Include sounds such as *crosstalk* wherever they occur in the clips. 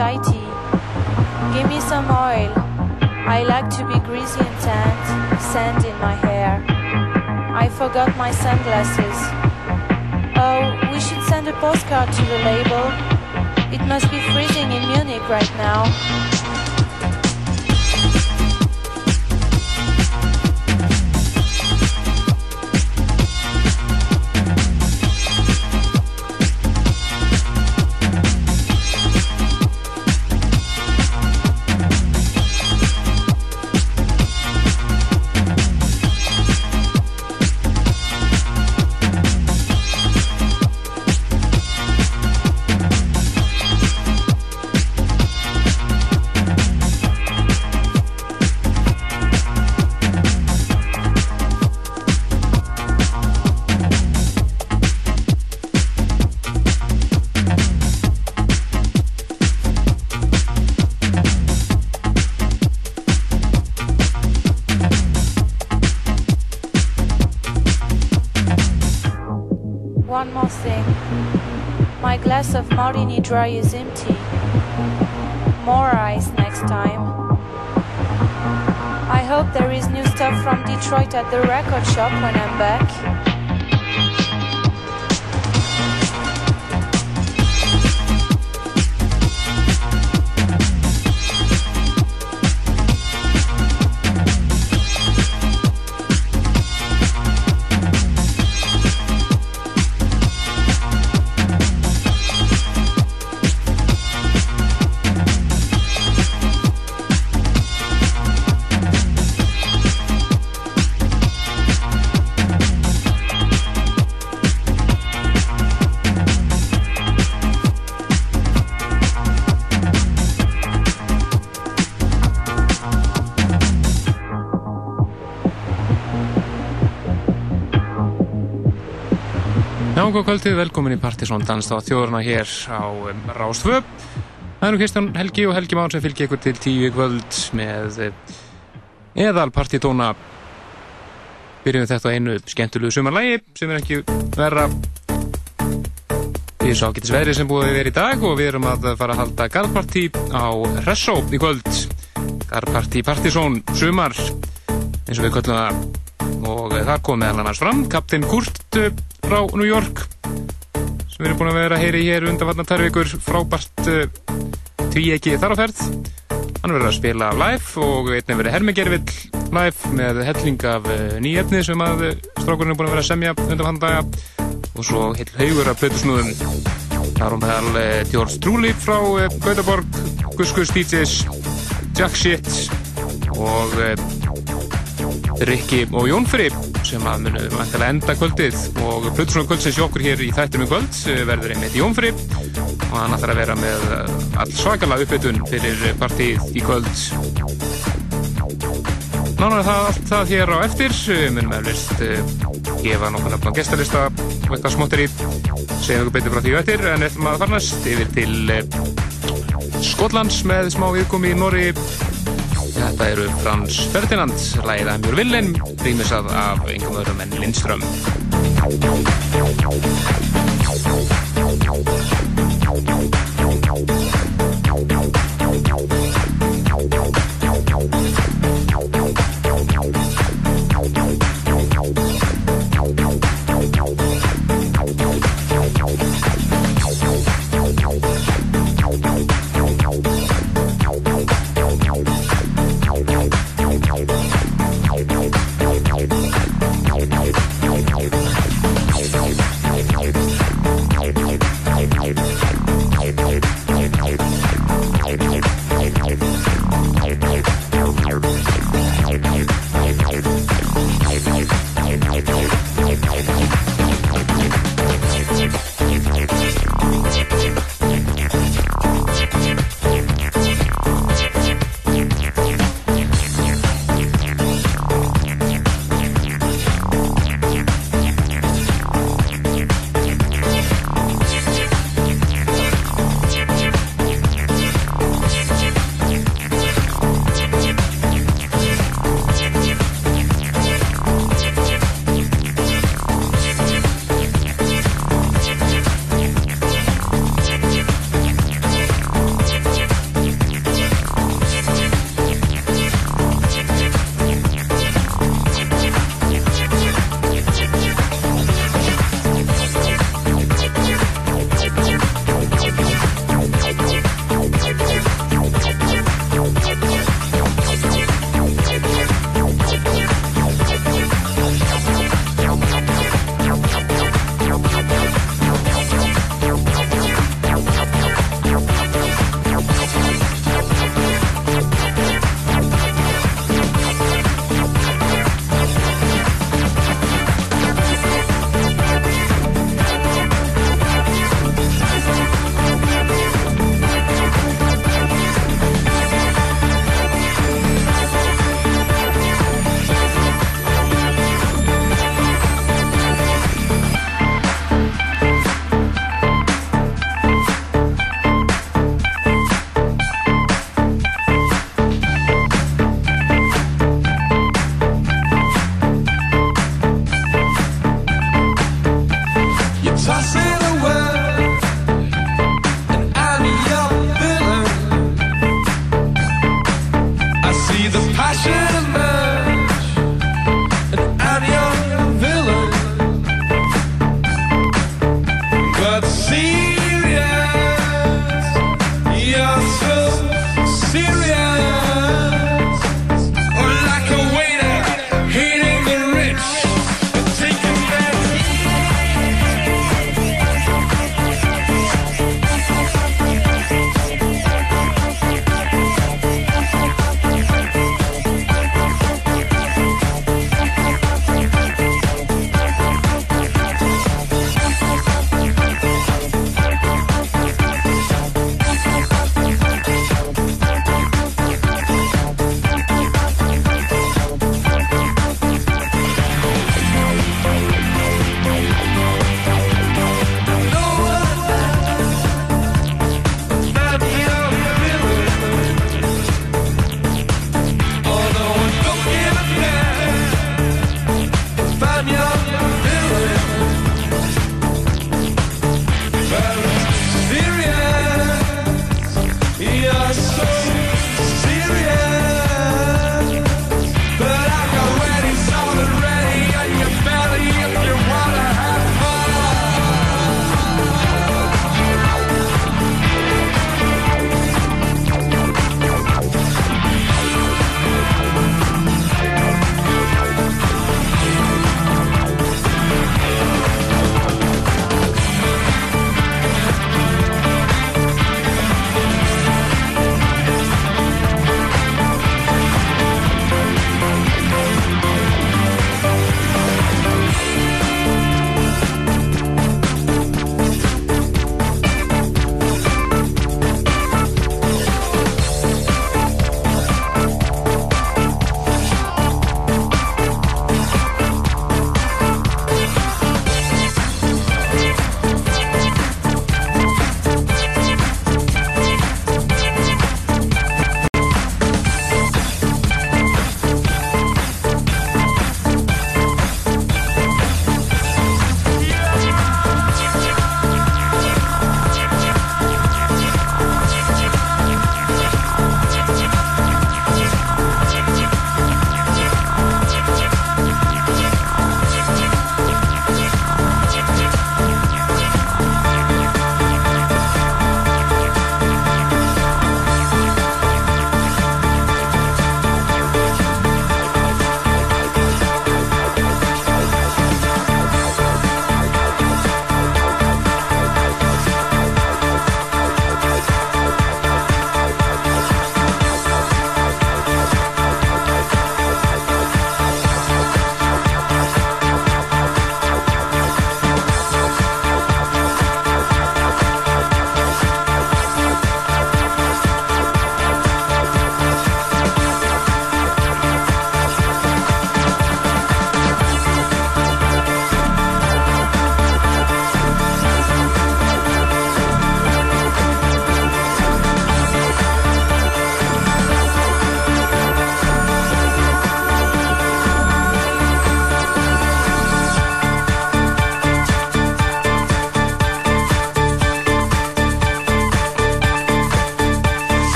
Tahiti. Give me some oil. I like to be greasy and tanned, sand in my hair. I forgot my sunglasses. Oh, we should send a postcard to the label. It must be freezing in Munich right now. Dry is empty. More ice next time. I hope there is new stuff from Detroit at the record shop when I'm back. Kvöldið, velkomin í Partisón Danst á þjóðurna hér á um, Rástvö. Það er nú Kristján Helgi og Helgi Már sem fylgir ykkur til tíu kvöld með eh, eðal partitóna. Byrjum við þetta á einu skemmtulegu sumarlægi sem er ekki verra í svo ágætis veðri sem búið að vera í dag og við erum að fara að halda garðpartí á Hressó í kvöld. Garðpartí Partisón sumar eins og við köllum það og þar kom meðal annars fram Kaptinn Kurt eh, frá New York sem við erum búin að vera að heyri hér undanfarnar tærvíkur frábært uh, tvíegi þar á ferð. Hann verður að spila live og einnig verið Hermigervill live með helling af uh, nýjefni sem að uh, strákurinn er búin að vera að semja undanfarnar daga. Og svo heil haugur af plötusnúðum. Þar meðal uh, George Trulli frá Gautaborg Gus Gus DJs Jack Shit og Rikki og Jónfri sem að munum að enda kvöldið. Og Plutusson kvöldsins í okkur hér í þættum í kvöld eh, verður einmitt Jónfri og hann ætlar að vera með eh, all svakalega uppbytun fyrir partíð í kvöld. Nánar það allt það hér á eftir. Við munum eflust gefa nokkuð nafn á gestalista. Og eitthvað smottir í segja nokkuð betur frá því eftir. En eftir maður farnast yfir til eh, Skotlands með smá viðkomi í Nóri Þetta eru Frans Ferdinand, lægið að mjög villin, rýmisað af einhverjum öðrum en Lindström.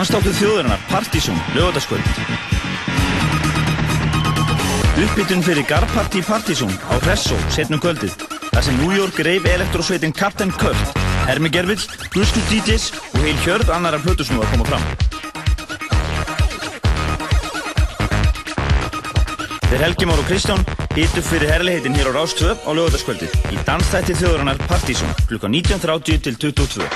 Danstáttið þjóðurinnar Partizón, lögataskvöld. Uppbytun fyrir Garparti Partizón á Hressó, setnum kvöldið. Það sem New York reif elektrosveitin Captain Kurt, Hermi Gervill, Gusku DJs og heil hjörð annar af hlutusnú að koma fram. Þeir Helgi Már og Kristján hitu fyrir herrleihitin hér á Rástvöp á lögataskvöldið í Danstætti þjóðurinnar Partizón klukka 19.30 til 22.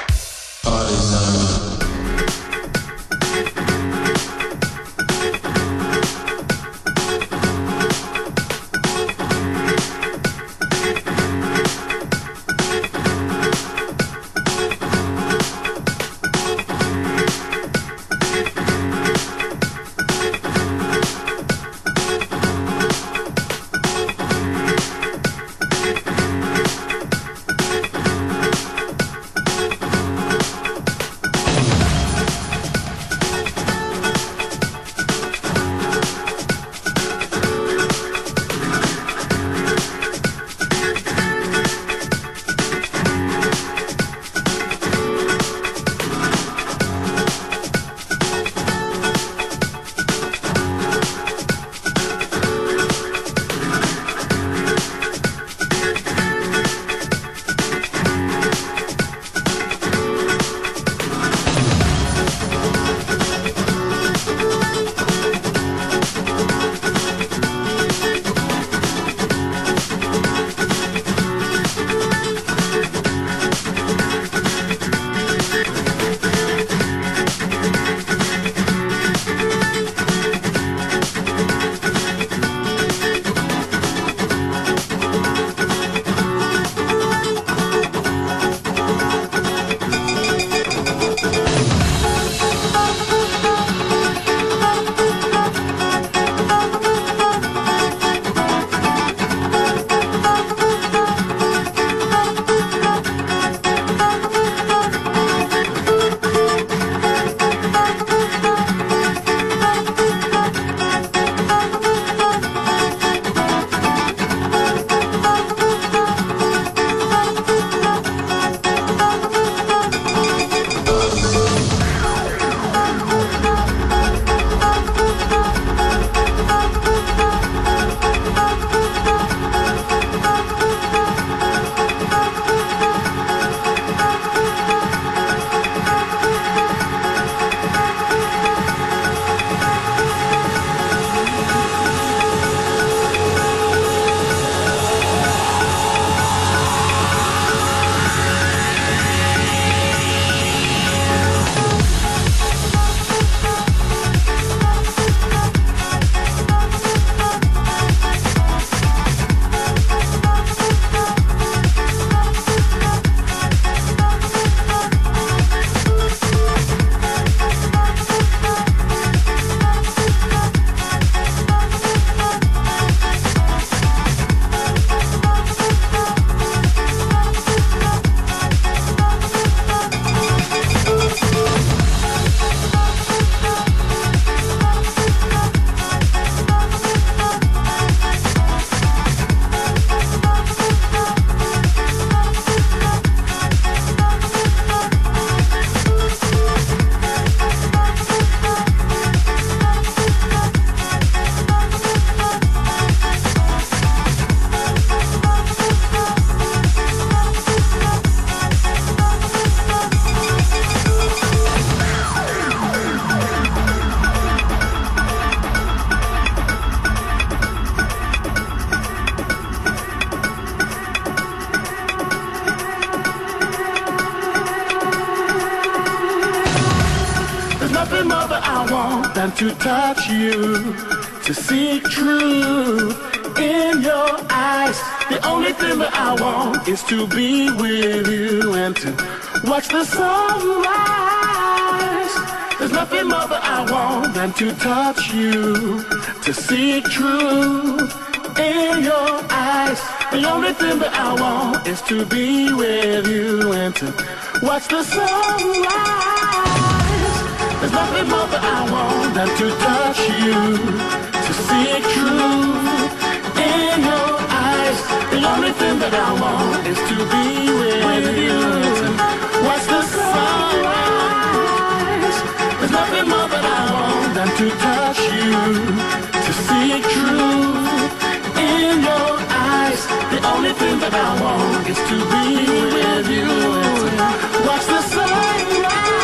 To be with you and to watch the sunrise. There's nothing more that I want than to touch you, to see it truth in your eyes. The only thing that I want is to be with you and to watch the sunrise. There's nothing more that I want than to touch you, to see your eyes. The only thing that I want is to be with you. What's the sunrise? There's nothing more that I want than to touch you, to see it true in your eyes. The only thing that I want is to be with you. Watch the sunrise.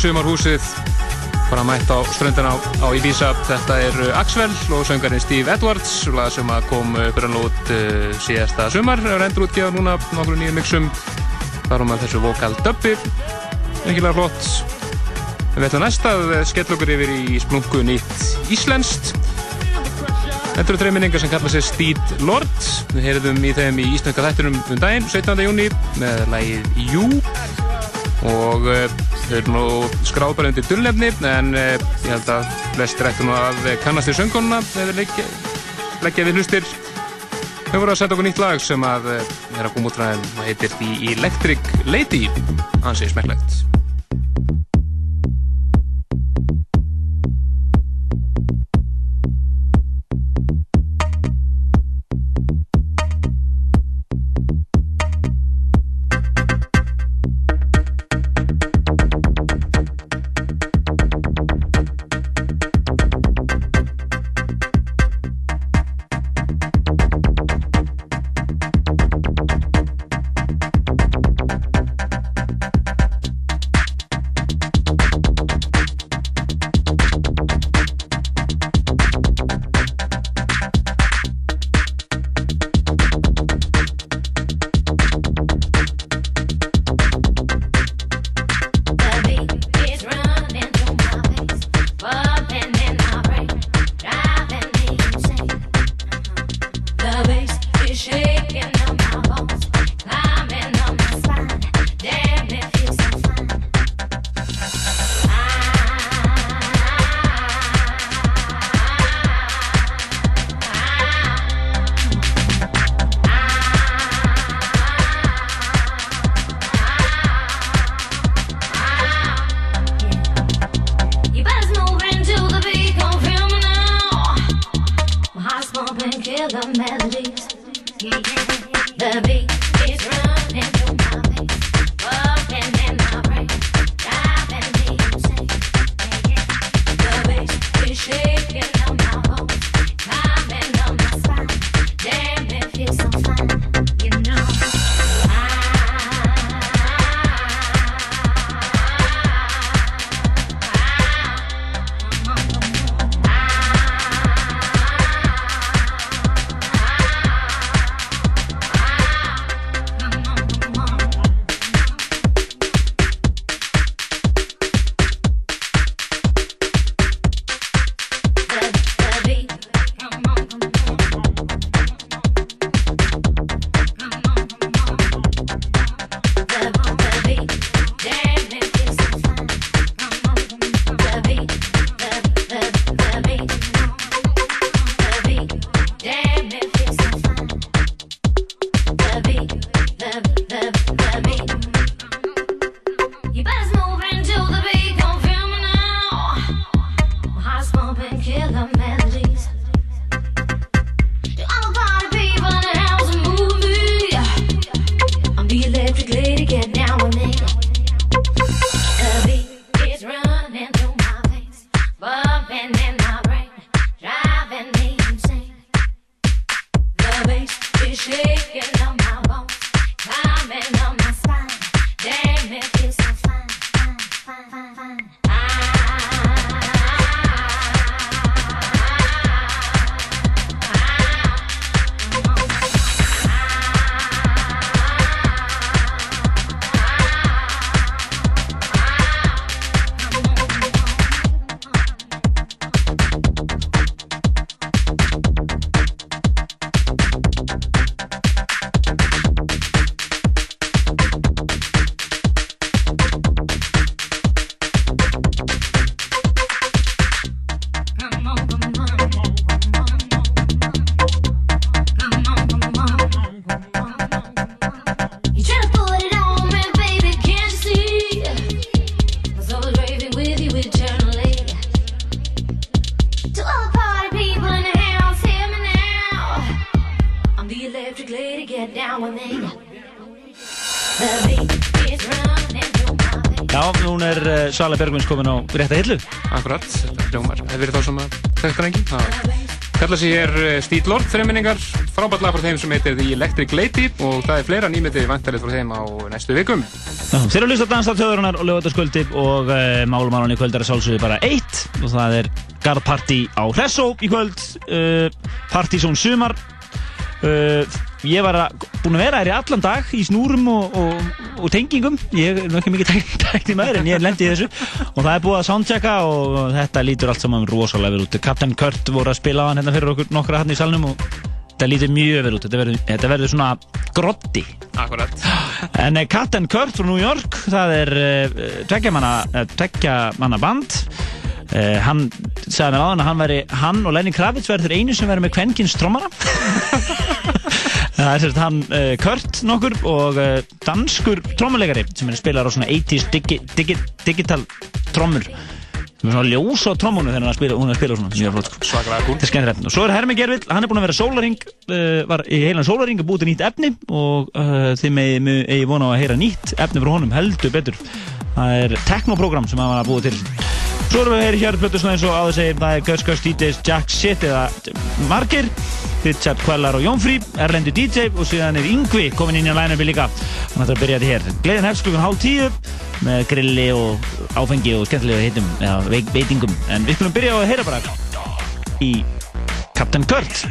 Sumarhúsið bara mætt á ströndina á, á Ibiza. Þetta er Axwell og söngarinn Steve Edwards sem kom út uh, síðasta sumar. Er endur útgeða núna nokkur nýjum mixum. Þar um að þessu vokal dubbi. Engilega flott. Við ætlum næst að skell okkur yfir í splungu nýtt Íslenskt. Þetta eru treyminningar sem kalla sér Steed Lord. Við heyrðum í þeim í Íslandska þættunum um daginn 17. júni með lægið Jú og Þau eru nú skráð bara undir dullnefni en eh, ég held að flestir ættu nú að kannast í sönguna eða leggja, leggja við hlustir. Þau voru að setja okkur nýtt lag sem að eh, er að koma út frá þeim og heitir The Electric Lady. Ansið smekklegt. Bergvins komin á rétta hillu. Akkurat, þetta hljómar. Það verið þá sem að þekktar engi. Það kalla sig hér eh, Steve Lord þreminningar, frábært lag frá þeim sem heitir The Electric Lady og það er fleira nýmyndið vantarið frá þeim á næstu vikum. Þeir eru að hlusta að dansa töðurinnar og lögataskvöldi og uh, málumannan í kvöld er að sálsögðu bara eitt og það er Garðparti á Hressó í kvöld, uh, Partizón sumar. Uh, ég var að, búin að vera hér í allan dag í snúrum og, og, og tengingum ég er ekki mikið tækni maður en ég lendi í þessu. Og það er búið að soundchecka og þetta lítur allt saman rosalega vel út. Captain Kurt voru að spila á hann hérna fyrir okkur nokkra hann í salnum og þetta lítur mjög vel út. Þetta verður, þetta verður svona grotti Akkurat. en eh, Captain Kurt frá New York það er uh, tveggja manna, uh, tveggja manna band Uh, hann sagði mér áðan að hann væri hann og Lenny Kravitz verður einu sem verður með kvenkins trommara *laughs* það er sérst hann uh, Kurt nokkur og uh, danskur trommuleikari sem er spilar á svona 80's digi, digi, digital trommur sem er svona ljós á trommunum þegar hann spila, hún er að spila svona mjög flott sko. Svakalega kúl. Þetta er skemmtilegt. Og svo er Hermi Gervill, hann er búinn að vera sólaring, uh, var í heilan sólaring að búið til nýtt efni og uh, þið megi megi vona á að heyra nýtt efni frá honum heldur betur. Það er teknoprogram sem hann var að búið til. Svo erum við að heyra hér plötu svona eins og áður segir, það er Gus Gus DJs Jack Shit eða Margir, Richard Quellar og Jónfrí, Erlendur DJ og síðan er Yngvi komin inn í line-upi líka. Hann ætlar að byrja þetta hér. Gleðin hefst klukkan hálf tíu með grilli og áfengi og skemmtilega heitum, eða veik, veitingum. En við skulum byrja að heyra bara í Captain Kurt.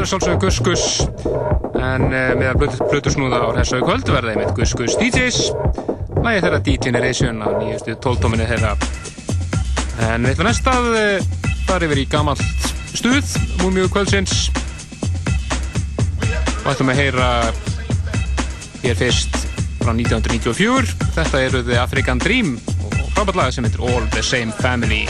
Er svolsögur Gus Gus en uh, með að blötu, blötu snúða á þessu kvöld verða einmitt Gus Gus DJs lægi þeirra D-Generation á nýjustu tóltóminu þeirra. En við ætlum næst að uh, fara yfir í gamalt stuð múmíu kvöldsins. Og ætlum að heyra hér fyrst frá 1994 þetta eru The African Dream og frábært lag sem heitir All the Same Family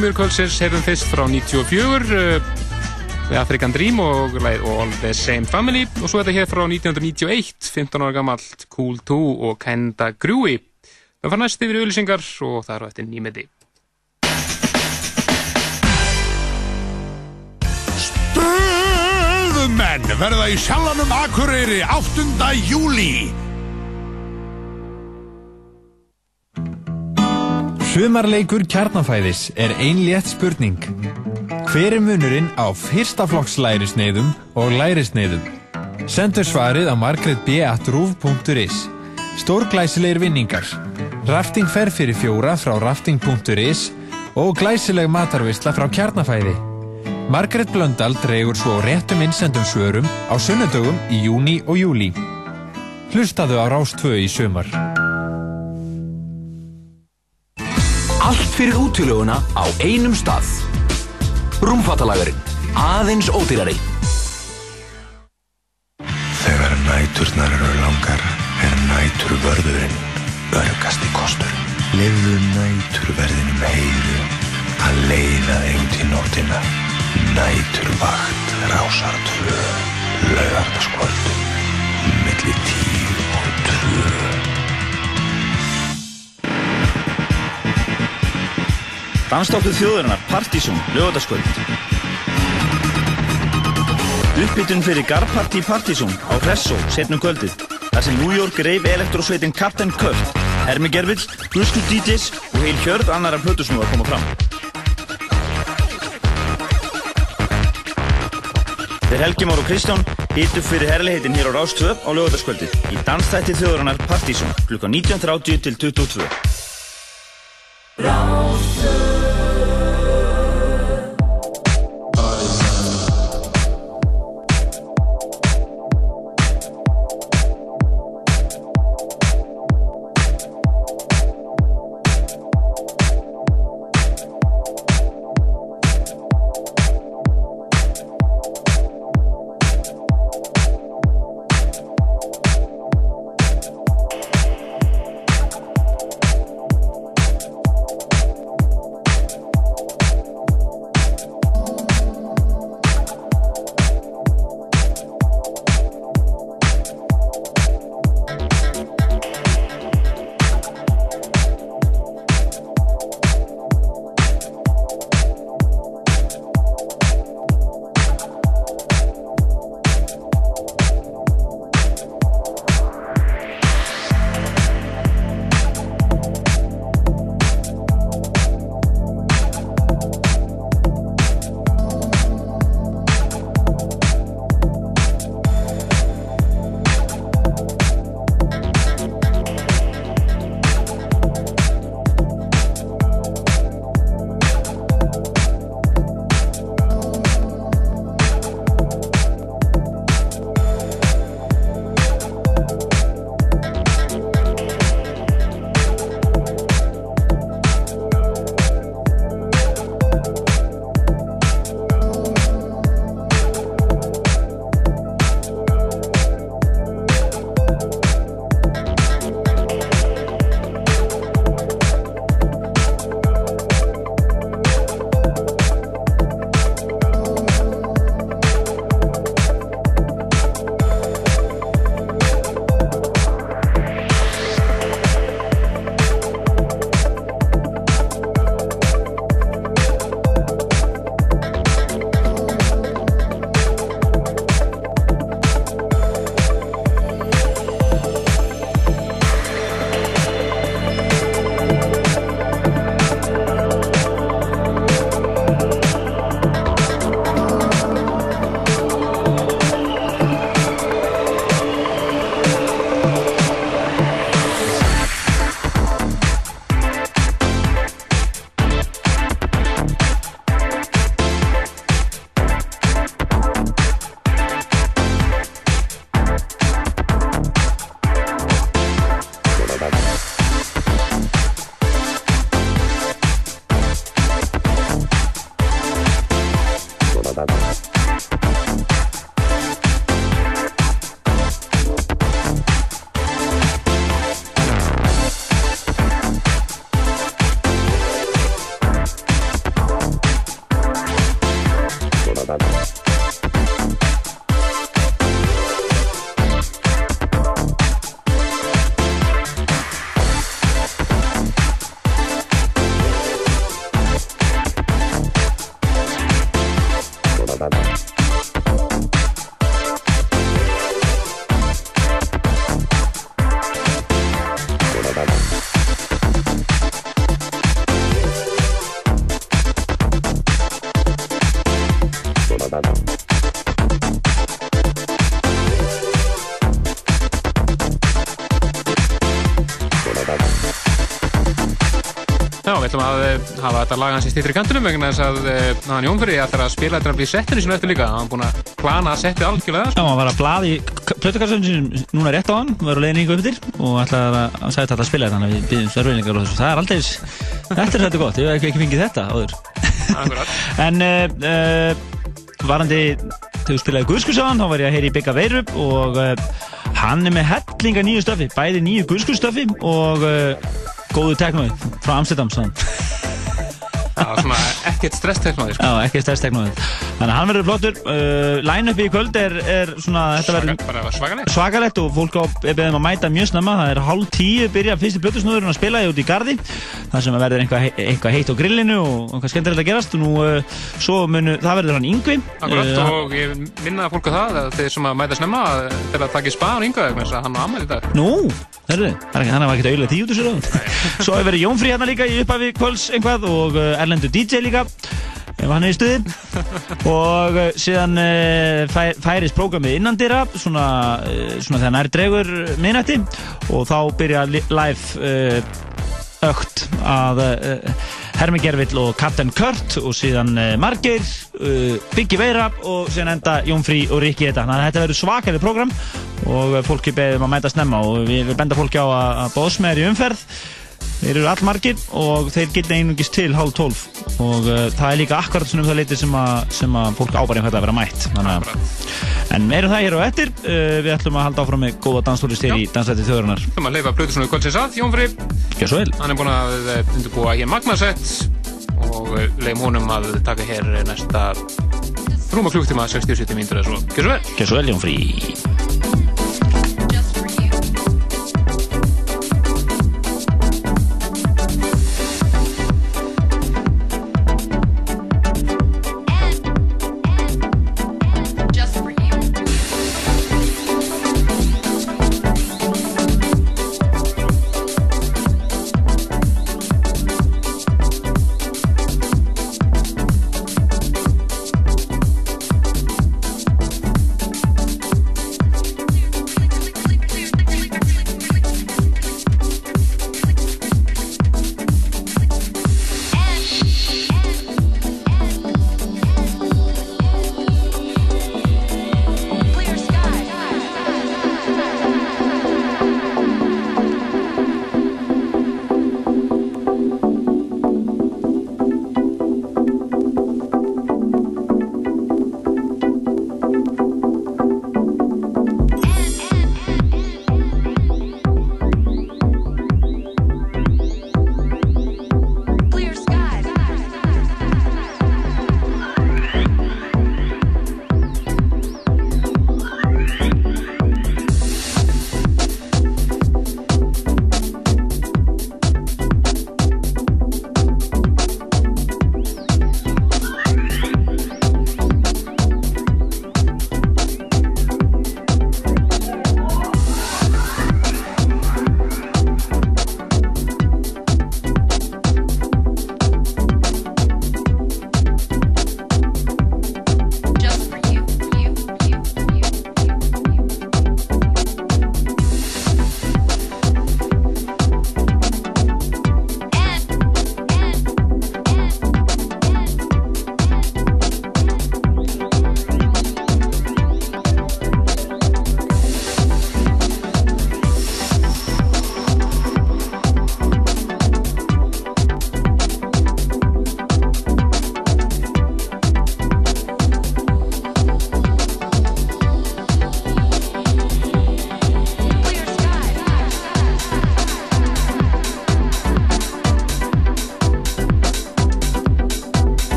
Múmjur Kvöldsins heyrðum fyrst frá 94 uh, African Dream og, All the Same Family. Og svo þetta hér frá 1991 15 ára gammalt Cool 2 og Kenda Grúi. Það far næst yfir auðlýsingar og það eru eftir nýmiði Stöðumenn verða í sjalanum Akureyri 8. júli Sumarleikur kjarnafæðis er ein létt spurning. Hver er munurinn á fyrstaflokks lærisneiðum og lærisneiðum? Sendur svarið á margretb.ruf.is Stórglæsilegir vinningar. Rafting fer fyrir fjóra frá rafting.is og glæsileg matarvisla frá kjarnafæði. Margret Blöndal dregur svo réttum innsendum svörum á sunnudögum í júni og júli. Hlustaðu á Rástvö í sumar. Fyrir útilöguna á einum stað. Rúmfattalagurinn. Aðeins ódýrari. Þegar næturnar eru langar er næturvörðurinn örgasti kostur. Lefðu næturverðinum heiðu að leiða einn til nóttina. Næturvakt rásartvö, laugardaskvöldum, millir tíu Danstáttið þjóðurinnar Partizón, lögataskvöld. Uppbytun fyrir Garparti Partizón á Hressó, setnum kvöldið. Þar sem New York reif elektrosveitin Captain Kurt, Hermi Gervill, Guslu DJs og heil hjörð annar af plötusnúar koma fram. Þeir Helgi Már og Kristján Hitu fyrir herrleihitin hér á Rástvö á lögataskvöldið í dansþætti þjóðurinnar Partísson klukka 19.30 til 22. Já, ætlum að eh, hafa þetta lag hans í stýttri kantunum vegna þess að eh, hann Jónfyrir ætlar að spila þetta að bli settinu sinu eftir líka. Hann er búinn að plana að setja algjörlega. Já, hann var að blaði plötukassunum sínum núna rétt á hann, var að leiðningu upp yfir og ætlaði að, segja þetta að spila þetta, við byggjum sverfeilingar og þessu. Það er aldrei, þetta er þetta gott, ég hef ekki, fengið þetta áður. *laughs* En uh, uh, varandi, þegar við spilaði Guðskusavan, þá var ég að heyra í Bigga Veirup og uh, hann er með hellinga nýju stöfi, bæði nýju Guðskustöfi og uh, góðu teknói frá Amsterdam, sann. Já, svona ekkert stressteknóði, sko. Já, ekki stressteknóið. Þannig að hann verður flottur. Uh, Line-upi í kvöld er, er svona, Bara svakalegt. svakalegt og fólk á, er beðum að mæta mjög snemma. Það er hálf tíu byrja fyrsti blötusnúðurinn að spila út í gardi. Það sem verður eitthvað, eitthvað heitt á grillinu og eitthvað skemmtilegt að gerast. Og nú, uh, svo munu, það verður hann Yngvi. Akkurat, Uh, og ég minna fólk á það að þeir sem að mæta snemma að til að taka í yngaðu, þannig að hann á ammæli í dag. Nú, herru, hann var ekkert auðvitað tíu Jónfrí Erlendur DJ líka. ef hann er í stuði. *laughs* Og uh, síðan uh, fær, færist prógramið innandira svona, uh, svona þegar nær dregur minnætti og þá byrja li- live ögt að Hermi Gervill og Captain Kurt og síðan Margeir, Biggi Veira og síðan enda Jón Frí og Rikki þetta þannig að þetta verður svakalig program og fólki beðum að mæta snemma og við, við benda fólki á að, að bóðsmeður í umferð þeir eru allmargir og þeir geta einungis til hálf tólf. Og uh, það er líka akkurat svona um það leiti sem að, sem að fólk ábæri að vera mætt. Þannig að en meirum það hér á eftir. Uh, við ætlum að halda áfram með góða danslúrist hér í Dansætti þjóðurinnar Þú maður leifa blötu svona í kvöldsins að, Jón Fri Gjör svo vel. Hann er búinn að eh, undirbúa hér magnasett og eh, leiðum honum að taka hér næsta rúma klukktíma 60-70 mínútur eða svo. Gjör svo vel. Gjör svo vel Jón Frí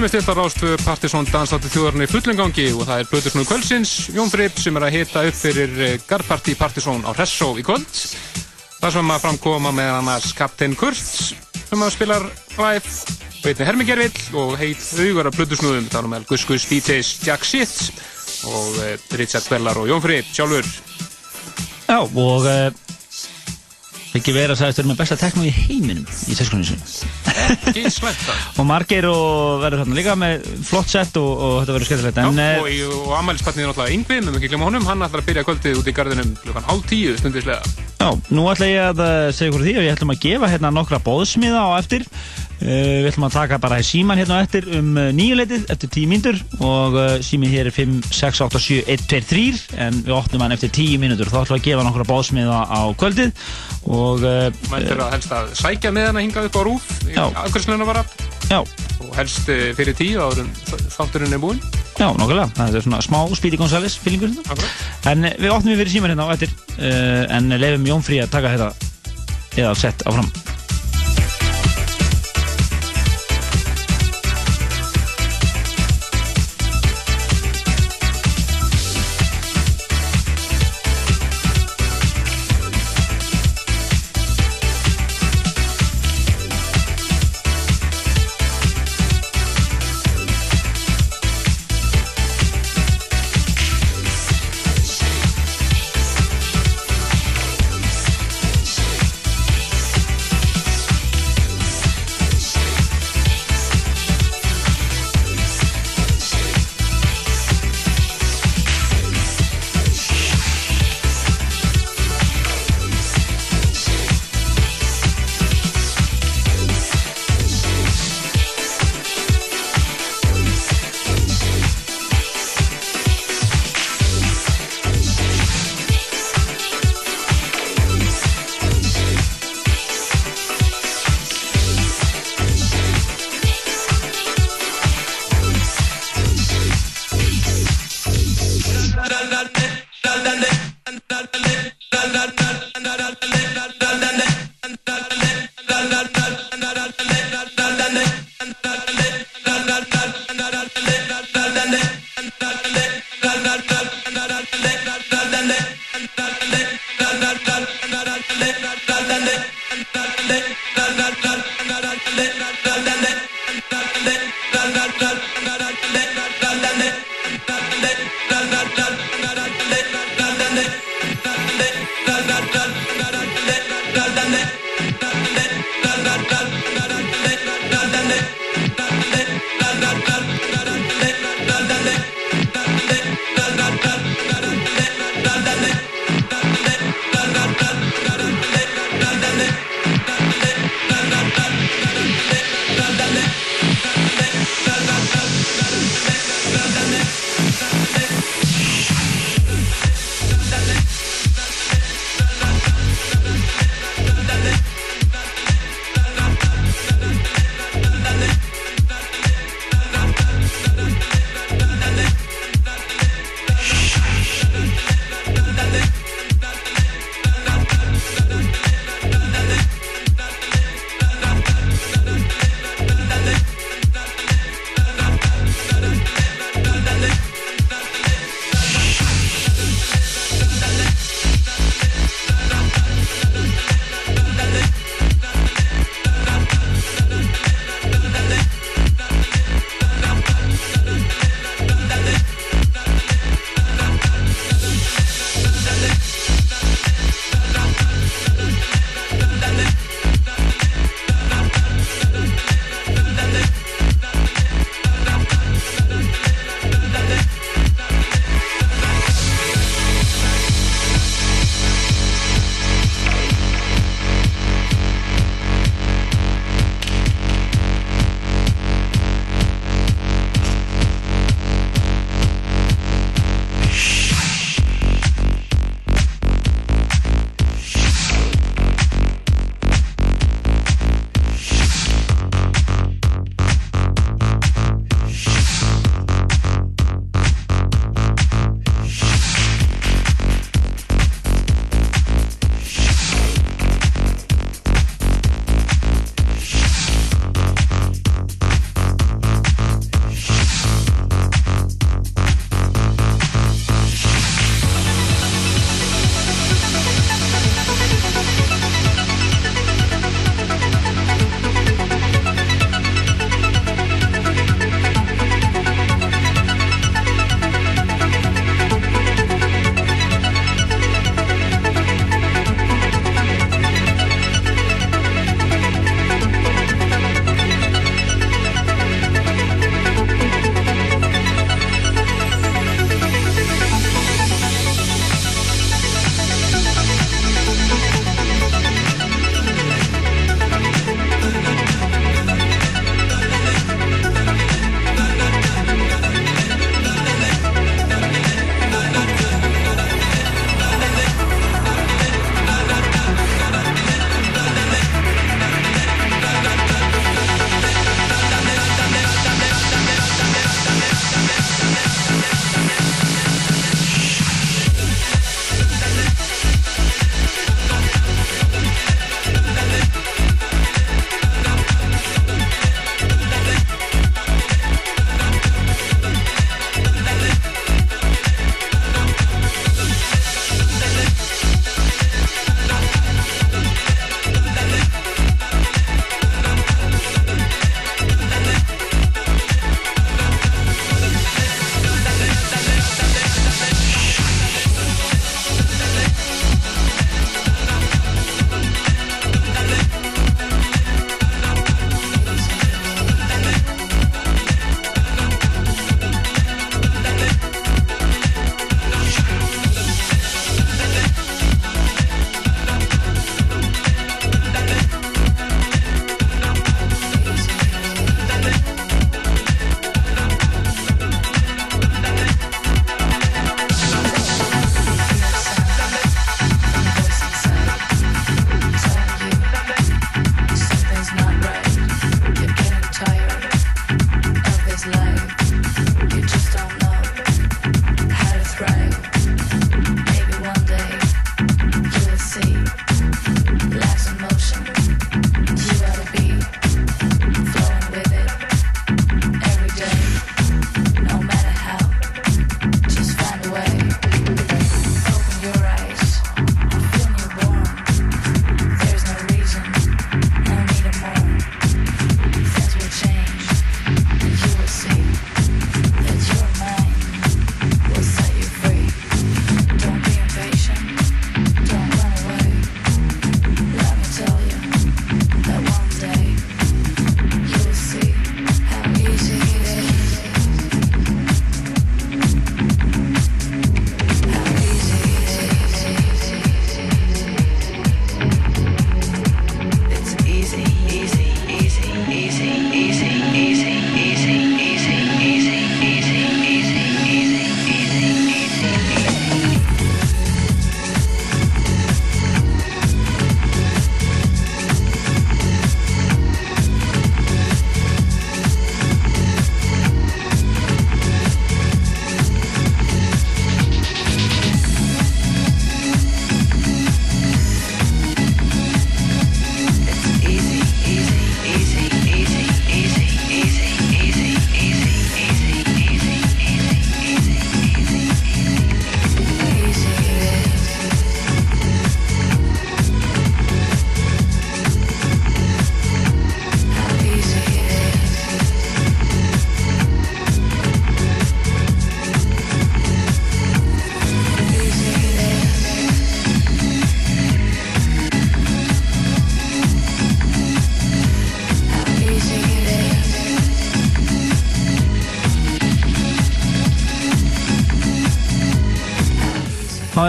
Þeir með stiltar rástu Partisón danslátti þjóðarinn í fullengangi og það er Böðursnúi Kvölsins, Jón Fripp sem er að hita upp fyrir eh, Garðparti Partisón á Hressó í kvöld. Það sem að framkoma með annars Kaptein Kurt sem að spilar live, veitni Hermingervill og heit auðvara Böðursnúðum, það er með Gus Gus DJs Jack Shit og eh, Richard Bellar og Jón Fripp sjálfur. Já, og uh, ekki vera að sagðist vera með besta tekno í heiminum í teskunni sinni. Ekki það. Og margir og verður þarna líka með flott sett og, og þetta verður skemmtilegt. Eh, og, og ammælispartnið er náttúrulega Yngvi, með ekki glemma honum, hann ætlar að byrja kvöldið út í garðinum klukkan hálf tíu stundislega. Já, nú ætla ég að eh, segja ykkur því og ég ætlum að gefa hérna nokkra bóðsmiða á eftir. Uh, við ætlum að taka bara síman hérna eftir um uh, nýjuleitið eftir 10 mínútur og uh, síminn hér er 5, 6, 8, 7, 1, 2, 3 en við opnum hann eftir 10 mínútur. Þá ætlum við að gefa nokkra bóðsmiða á kvöldið og... Mælt er að helst að sækja með hana hingað upp á rúf í Já. afkvæmslunum bara Já. og helst eh, fyrir tíu en þátturinn er búinn. Já, nokkulega. Það er svona smá Gonzales fílingur. En eh, við opnum við fyrir síman hérna á eftir en lefum Jón Frí að taka þetta eða sett áfram.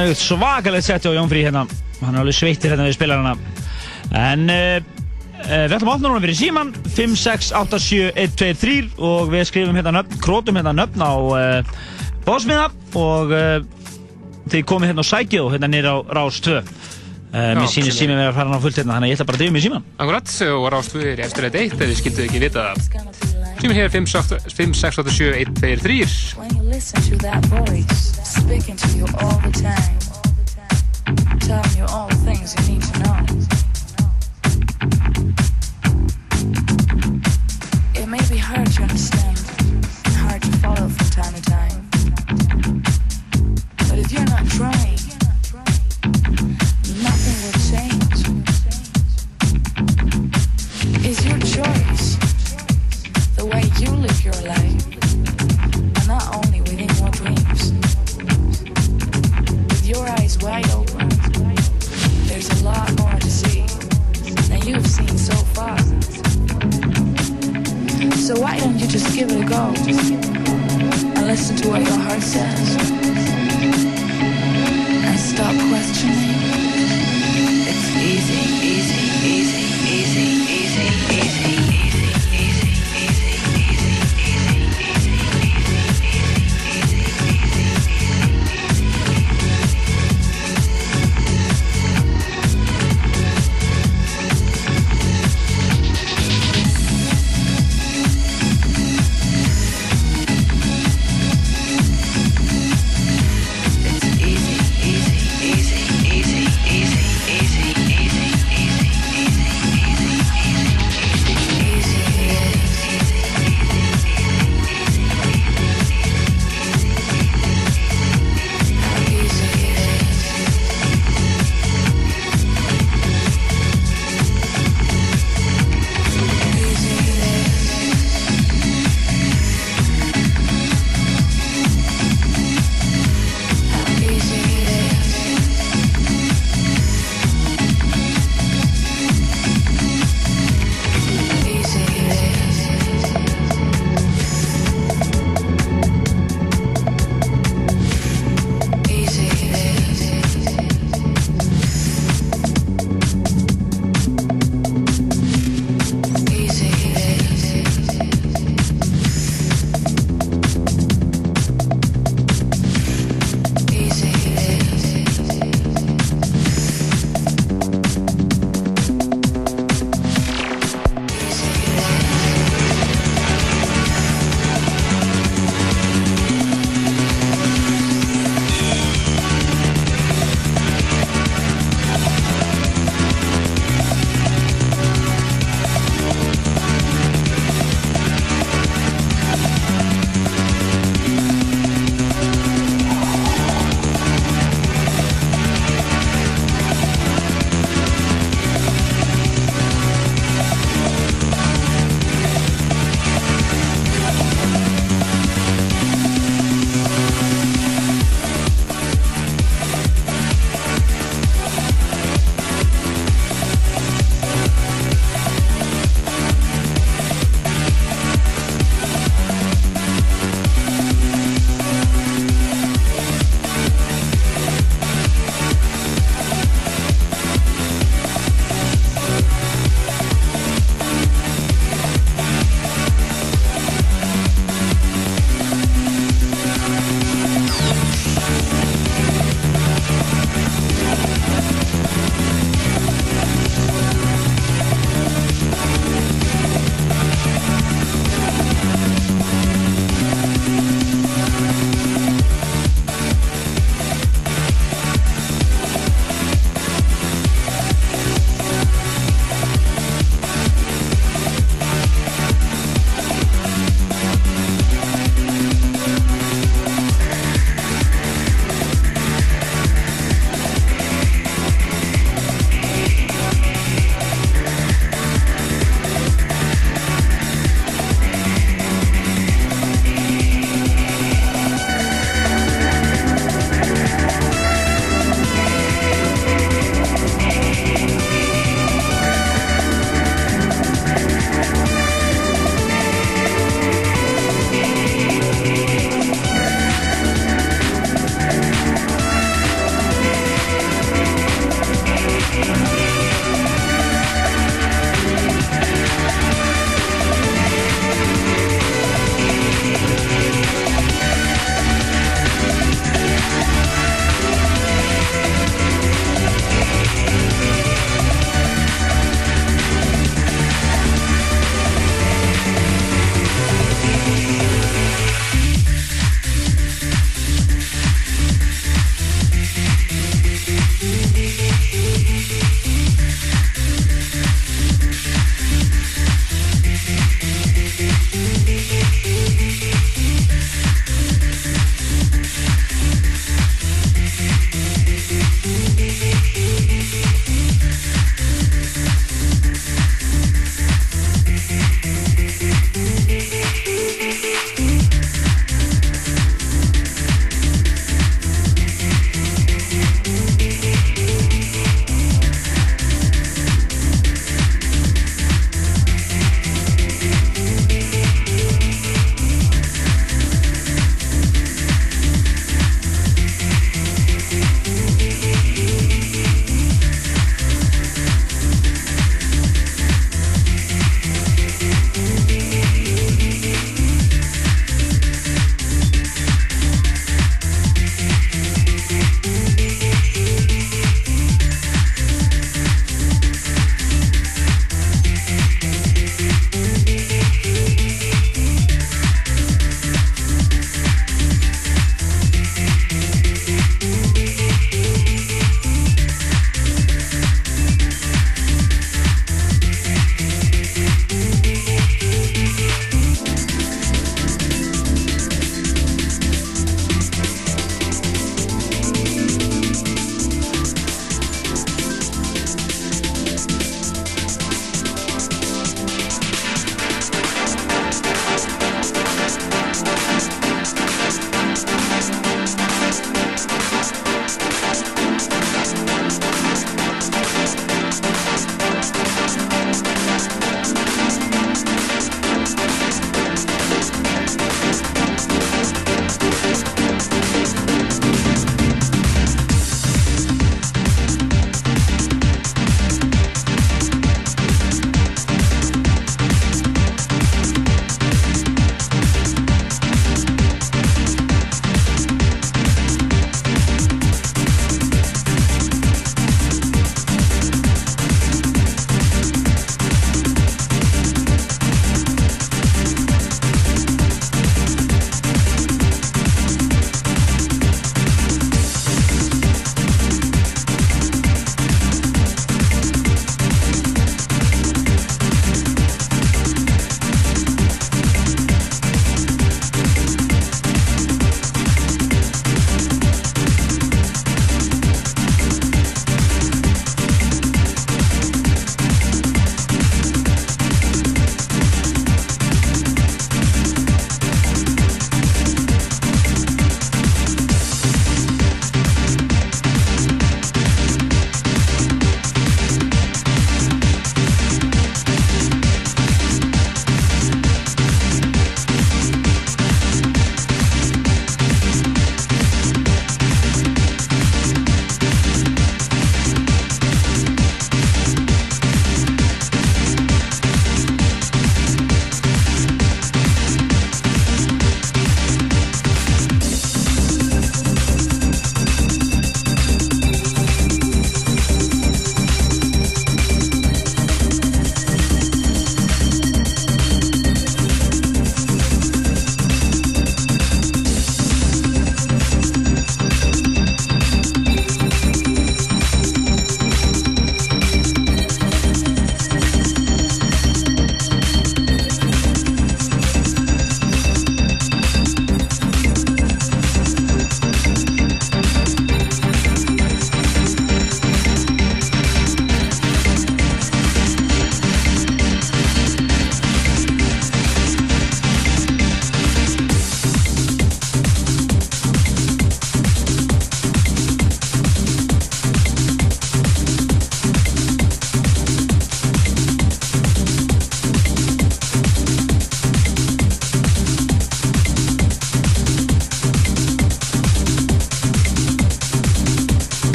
Það er svakalegt setti á Jón Frí hérna. Hann er alveg sveittir hérna við spilarana. En uh, uh, við ætlum að opna núna fyrir síman 5687123 og við skrifum hérna nöfn, krótum hérna nöfn á uh, bósmiða og uh, þið komið hérna og sækið og hérna nýra á Rás 2. Uh, mér sýnir síminn verið að fara hann á fullt hérna, þannig að ég ætla bara að drífa mig í síman. Akkurat, og rástu er eftir þetta eitt ef þið skilduð ekki vita það. Síminn hér er 5687123.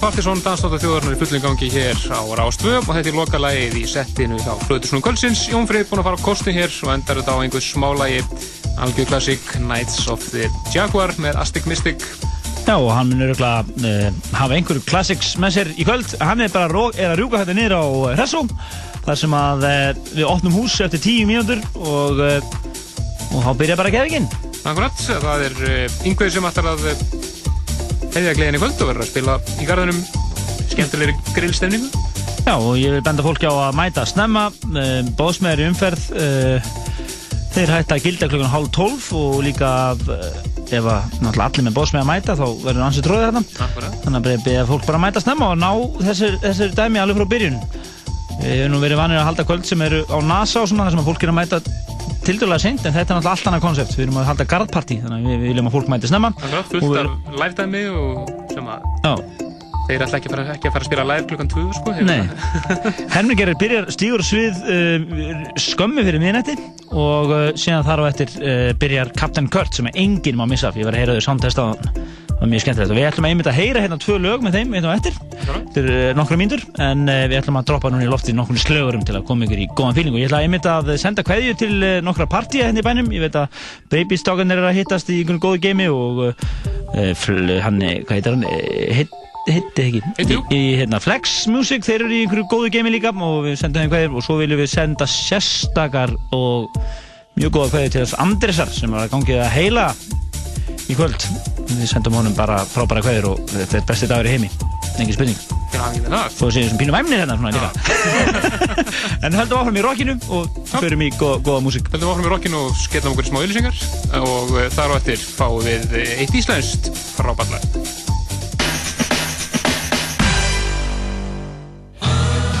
Partisón dansdóttar þjóðarnar í fullin gangi hér á Rástvö og þetta er lokalagið í settinu á Flöðursnum Kölsins. Jón Freyr búinn að fara á kostu hér og endar þetta á einhvers smálagi algjör klassík Knights of the Jaguar með Astic Mystic. Já, og hann mun öruglega uh, hafa einhverju classics með sér í kvöld. Hann er bara er að rjúka þetta niður á uh, Hressó þar sem að uh, við opnum hús eftir tíu mínútur og, uh, og þá byrja bara gefingin. Akkurat, það er yngveð sem ætlar að uh, hefja gleðin í kvöld og verður að spila í garðinum skemmtilegri grillstefningu. Já, og ég vil benda fólki á að mæta snemma, uh, bóðsmeður í umferð, uh, þeir hætta að gilda klukkan hálf tólf og líka uh, ef að allir með bóðsmeð að mæta þá verður ansið tróðið þarna. Akkurat. Þannig að beða fólk bara að mæta snemma og ná þessir, þessir dæmi alveg frá byrjun. Við hefum nú verið vanir að halda kvöld sem eru á NASA og svona þar sem að fólk er að mæta tildurlega seint en þetta er náttúrulega allt annað konsept. Við erum að halda garðpartí þannig að við, við viljum að fólk mæti snemma. Akkurat, Og fullt við- af live-dæmi og sem að þeir ætla ekki að fara, ekki að, fara að spila live klukkan 2 sko. Nei, *laughs* Hermingerir byrjar stígur svið uh, skömmu fyrir miðnætti og uh, síðan þar á eftir uh, byrjar Captain Kurt sem er enginn má missa var að heyra þau samtest á hann það var mjög skemmtilegt og við ætlum að einmitt að heyra hérna tvö lög með þeim einn og eftir þetta er uh, nokkra mínútur en uh, við ætlum að droppa núna í lofti nokkur slögurum til að koma ykkur í góðan fíling og ég ætla einmitt að senda kveðju til uh, nokkra partíja hérna í bænum. Ég veit að babystokkan er að hittast í einhvern góðu geimi og uh, fl- hann, eh, hvað heitir hann, Eh, heit, hitti ekki? Í, í hérna, Flex Music, þeir eru í einhverju góðu geimi líka og við sendum þeim kveðir og svo viljum við senda sérstakar og mjög góða kveðir til þess Andresar sem var að gangið að heila í kvöld. Við sendum honum bara frábæra kveðir og þetta er besti dagur í heimi engin spurning. Það séum sem pínum æmnir hérna svona líka. *laughs* En höldum áfram í rockinu og förum í góða, góða músík. Höldum áfram í rockinu og skellum okkur smá ylisingar og uh, þar á eftir fáum við uh, eitt íslenskt frábærlega.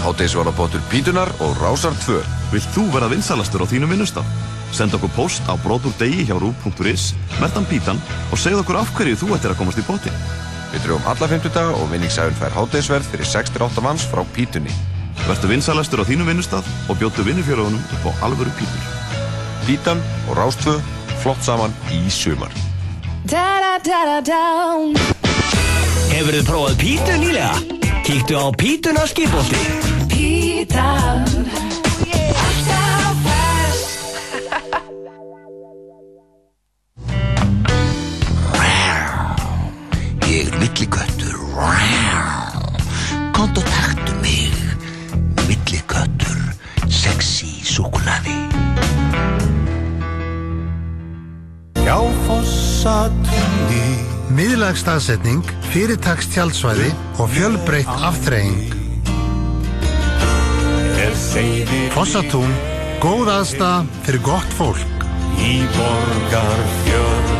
Hádeisvarabóttur Pítunar og Rásar 2 Vilt þú verða vinsalastur á þínum vinnustaf? Send okkur post á brotúrdegi hjá rú.is, mertan pítan og segð okkur af hverju þú ættir að komast í bóti. Við drögum alla 50 daga og vinningsæfinn fær hádeisverð fyrir 6-8 manns frá Pítunni. Vertu vinsalastur á þínum vinnustaf og bjóttu vinnufjörðunum upp á alvöru pítur. Pítan og Rás 2 flott saman í sumar. Hefur þið prófað pítu nýlega? Kíktu á pítuna skipolti. Pítan Ég er villiköttur. Kont og taktu mig. Villiköttur. Sexy súkulaði. Já, fossatunni. Miðlagstaðsetning, fyrirtaks tjaldsvæði og fjölbreytt aftreying. Fossatún, góð aðstæða fyrir gott fólk. Í borgarfjörn.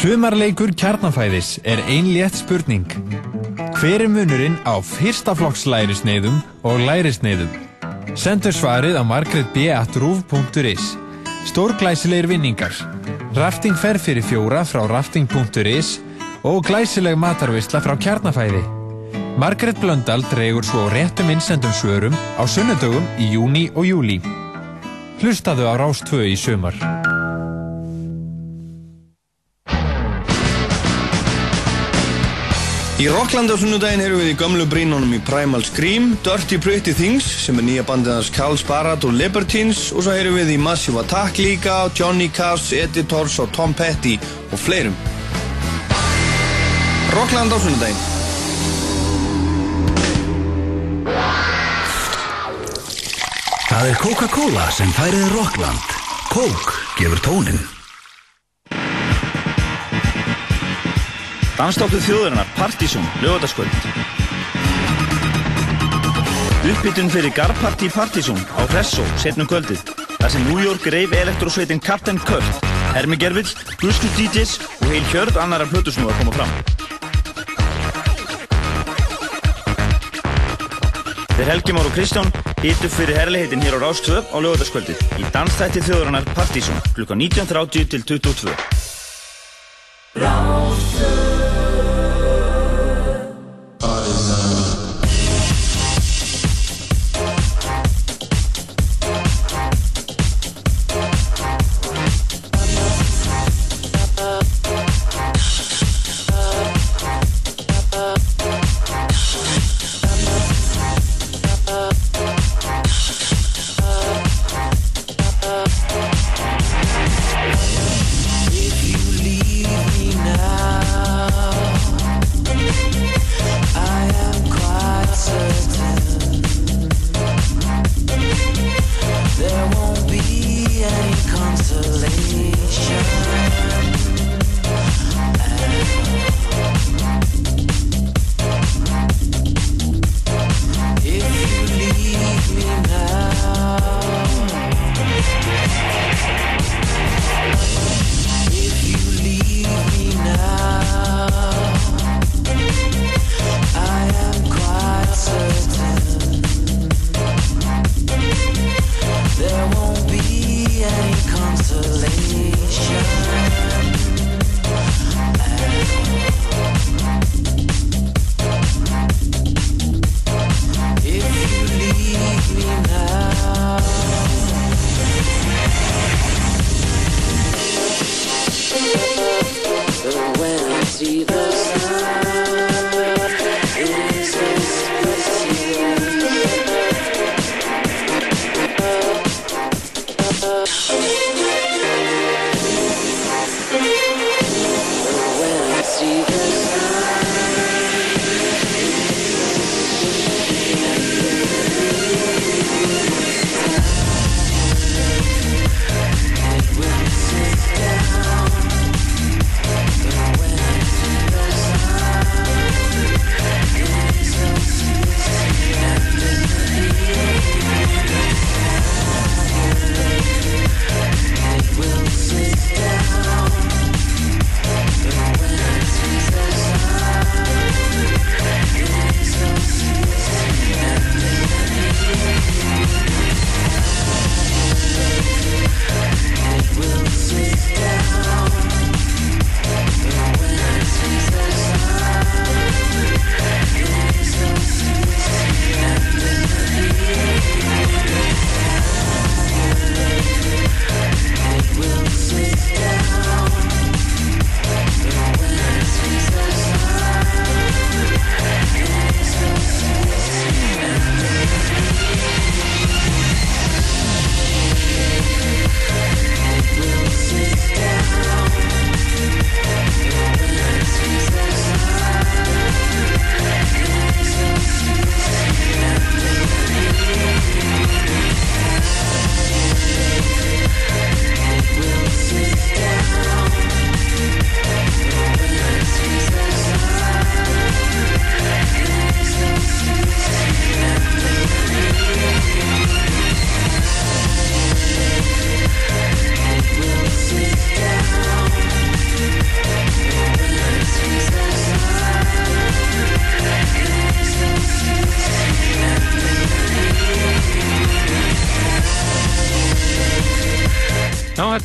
Sumarleikur kjarnafæðis er ein létt spurning. Hver er munurinn á fyrsta flokks lærisneiðum og lærisneiðum? Sendur svarið á margretb.ruf.is Stórglæsilegir vinningar. Rafting fer fyrir fjóra frá rafting.is og glæsileg matarvisla frá kjarnafæði. Margret Blöndal dregur svo réttum innsendum svörum á sunnudögum í júni og júli Hlustaðu á Rás 2 í sumar Í Rocklandi á sunnudaginn erum við í gömlu brínunum í Primal Scream, Dirty Pretty Things sem er nýja bandið hans Carl Sparrat og Libertines og svo erum við í Massive Attack líka, Johnny Cass, Editors og Tom Petty og fleirum. Rockland á sunnudaginn. Það er Coca-Cola sem færið Rockland. Coke gefur tónin. Dansdáttu þjóðurinnar Partizón, lögataskvöld. Uppbytun fyrir Garparty Partizón á Hressó, setnum kvöldið. þar sem New York reif elektrosveitin Captain Kurt, Hermi Gervill, Guskus DJs og heil hjörð annara plötusnúðar koma fram. Þeir Helgi Már og Kristján hitt upp fyrir herrleiheitin hér á Rástvö á lögataskvöldið í dansþætti þjóðurinnar Partizón klukka 19.30 til 22. þetta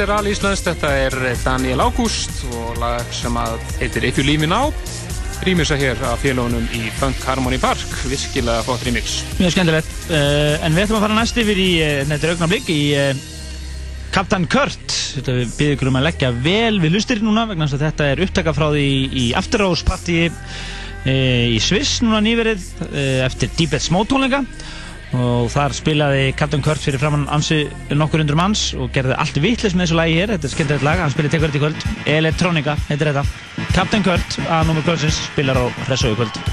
er alveg íslenskt, þetta er Daniel Ágúst og lag sem að heitir You Leave Me Now rýmisa hér af félagunum í Funk Harmony Park virkilega flott rýmix Mjög skemmtilegt. Uh, en við ætlum að fara næst yfir í, þetta er augnablík, í uh, Captain Kurt. Þetta við byrjum ykkur um að leggja vel við lustir núna vegna að þetta er upptaka frá því í After Hours Party í Sviss núna nýverið eftir Deepest Mode tónleika og þar spilaði Captain Kurt fyrir framann ansi nokkur undur manns og gerði allt vitlis með þessu lagi hér, þetta er skemmtilegt lag, hann spilaði þetta í kvöld, Electronica heitir þetta. Captain Kurt að númur kvöldsins spilar á Hressói kvöld.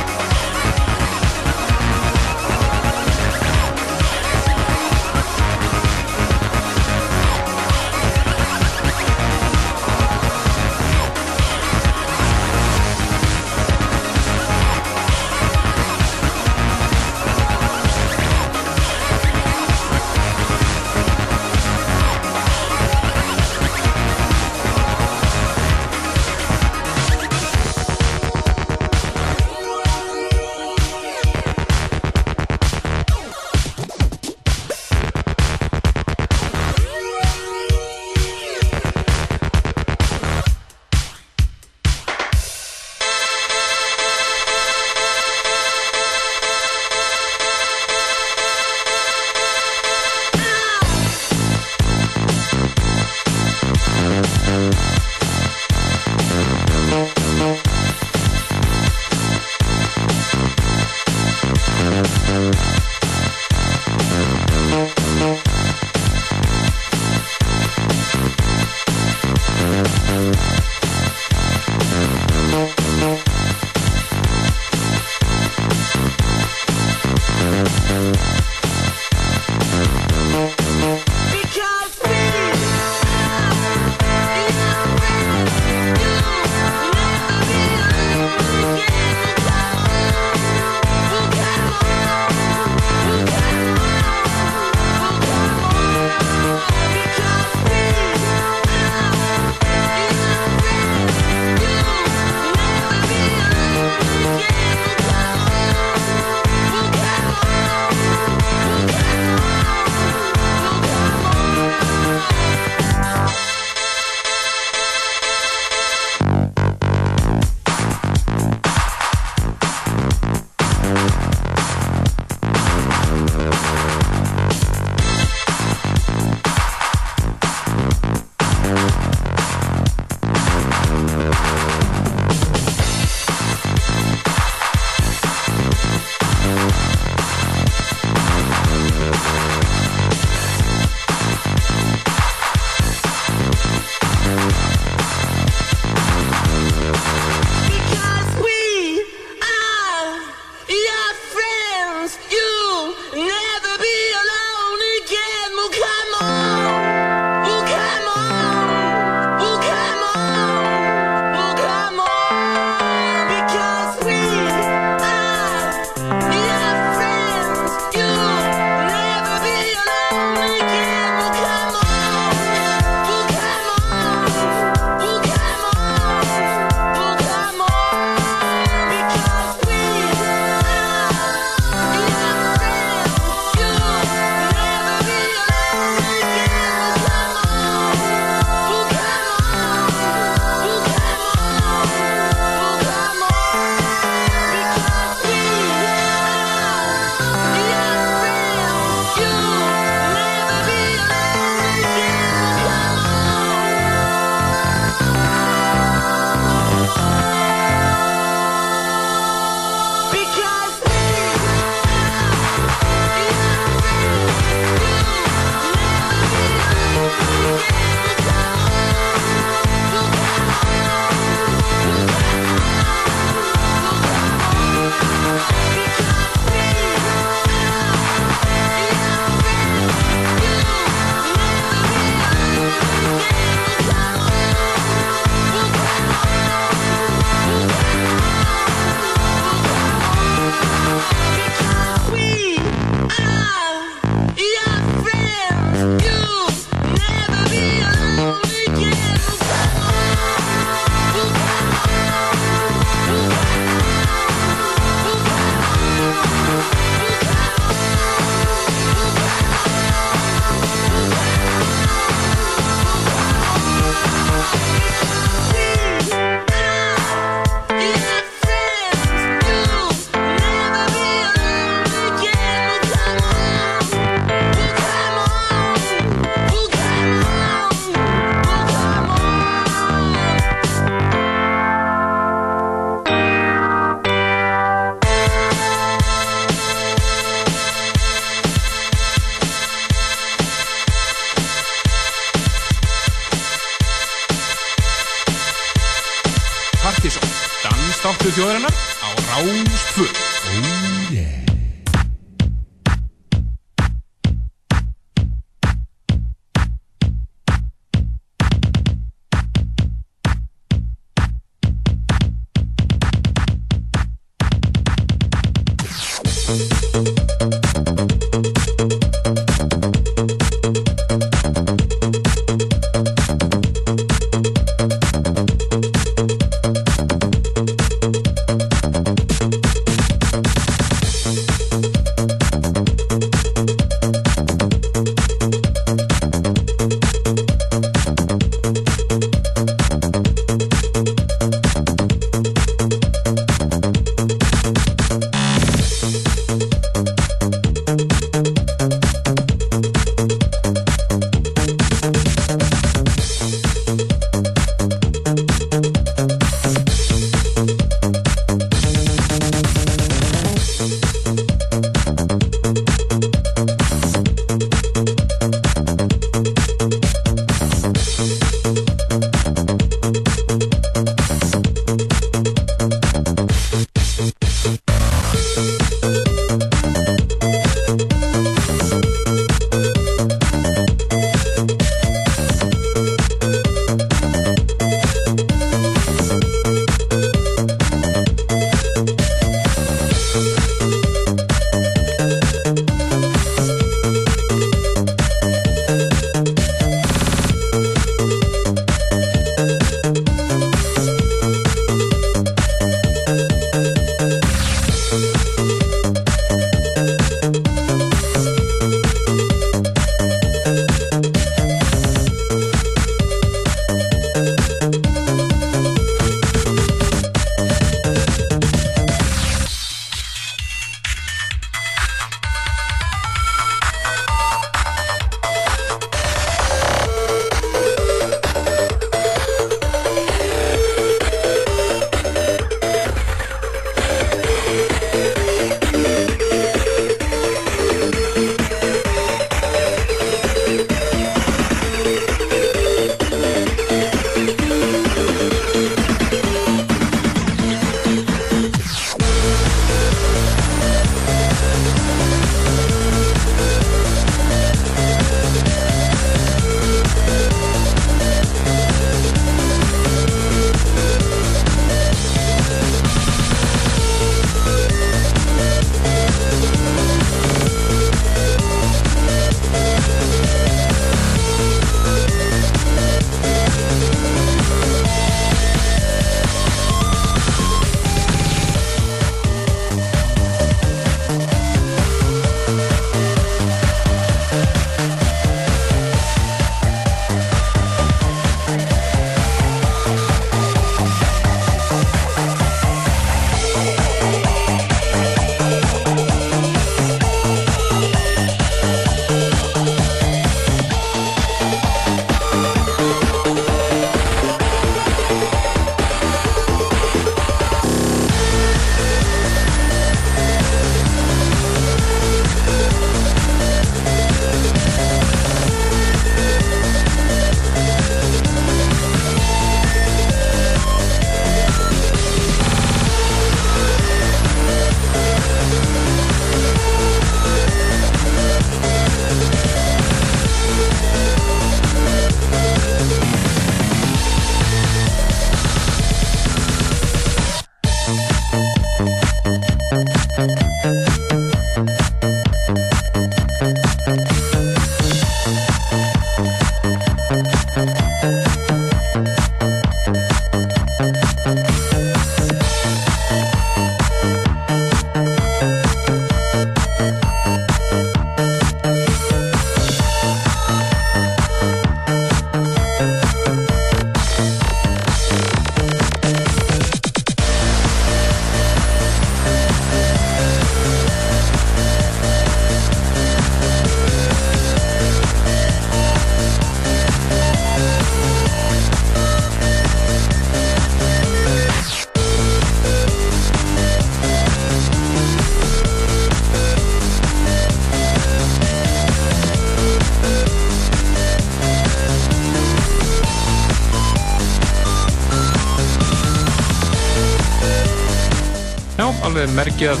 Merkjað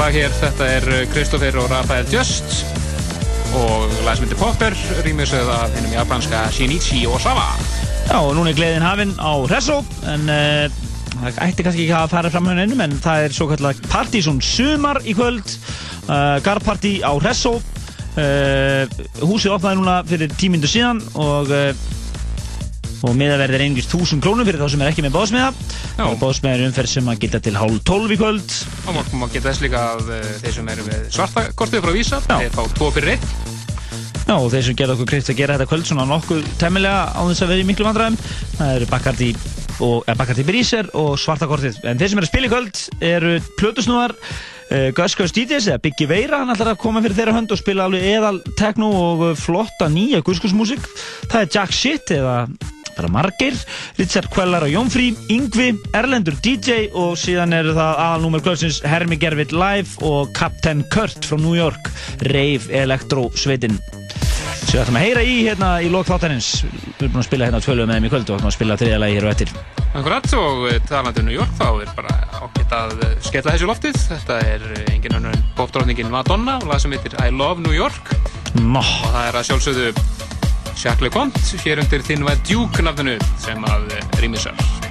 lag hér. Þetta er Kristoffer og Rafael Just og lag sem heitir Popper, rýmisöð af hennum japanska Shinichi Osawa. Já, og núna er gleðin hafinn á Resso, en uh, það ætti kannski ekki að fara fram með hennum, en það er svo kallar Partizón sumar í kvöld, uh, garparti á Resso. Uh, húsið opnaði núna fyrir tímindu síðan og uh, og miðaverð er einhvers 1000 krónum fyrir þá sem er ekki með bóðsmiða er umferð sem að gilda til hálf 12 í kvöld. Og maður má geta þess líka að uh, þeir sem eru með svarta kortið frá Vísa, þeir fá 2 fyrir 1. Já, og þeir sem gerða okkur krypt að gera þetta kvöld svona nokkuð temmilega á þess að vera í miklu vandræðum það eru Bacardi og eh, Bacardi Bríser og svarta kortið. En þeir sem eru að spila í kvöld eru Plutusnúðar uh, Gus Gus DJs eða Biggie Veira hann ætlar að koma fyrir þeirra hönd og spila alveg eðal techno og uh, flotta nýja músík. Það er Jack Shit eða bara margir, Richard Quellar og Jónfrí Yngvi, Erlendur DJ og síðan eru það aðalnúmer kvöldsins Hermi Gervitt Live og Captain Kurt frá New York, Rave Electro sveitin við ætlum að heyra í hérna í lók þáttarins við erum búin að spila hérna tvölu með þeim í kvöld og ætlum að spila þriðja lagi hér og eftir Akkurat og eh, talandi um New York þá er bara ágætt að eh, skella þessu loftið. Þetta er eh, engin önnur en popdrótningin Madonna og lag sem heitir I Love New York Nó. og það er að sjálfsögðu Jacques LeConte hér undir þinn var Duke nafninu sem að rýmisar.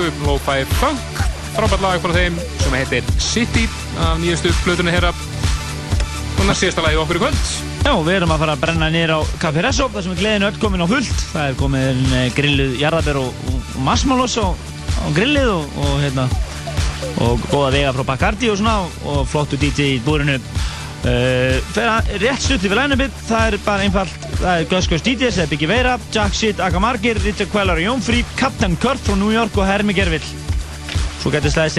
Er sænsku Lo-Fi Funk frábært lag frá þeim sem heitir City af nýjastu plötunni herra og næst síðasta lagi okkur í kvöld. Já, við erum að fara að brenna nýr á Café Resso þar sem er gleðin öll komin á fullt. Það er komin eh, grilluð jarðabær og, og masmalos á, grillið og, og hérna og góða vega frá Bacardi og svona og flottu DJ í búrinu. Uh, rétt stutt yfir line-upið, það er bara einfalt það er Gus Gus DJs, það er Biggie Veira Jack Shit, Aga Margir, Richard Queller og Jón Frí Captain Kurt frá New York og Hermi Gervill. Svo getur slæðist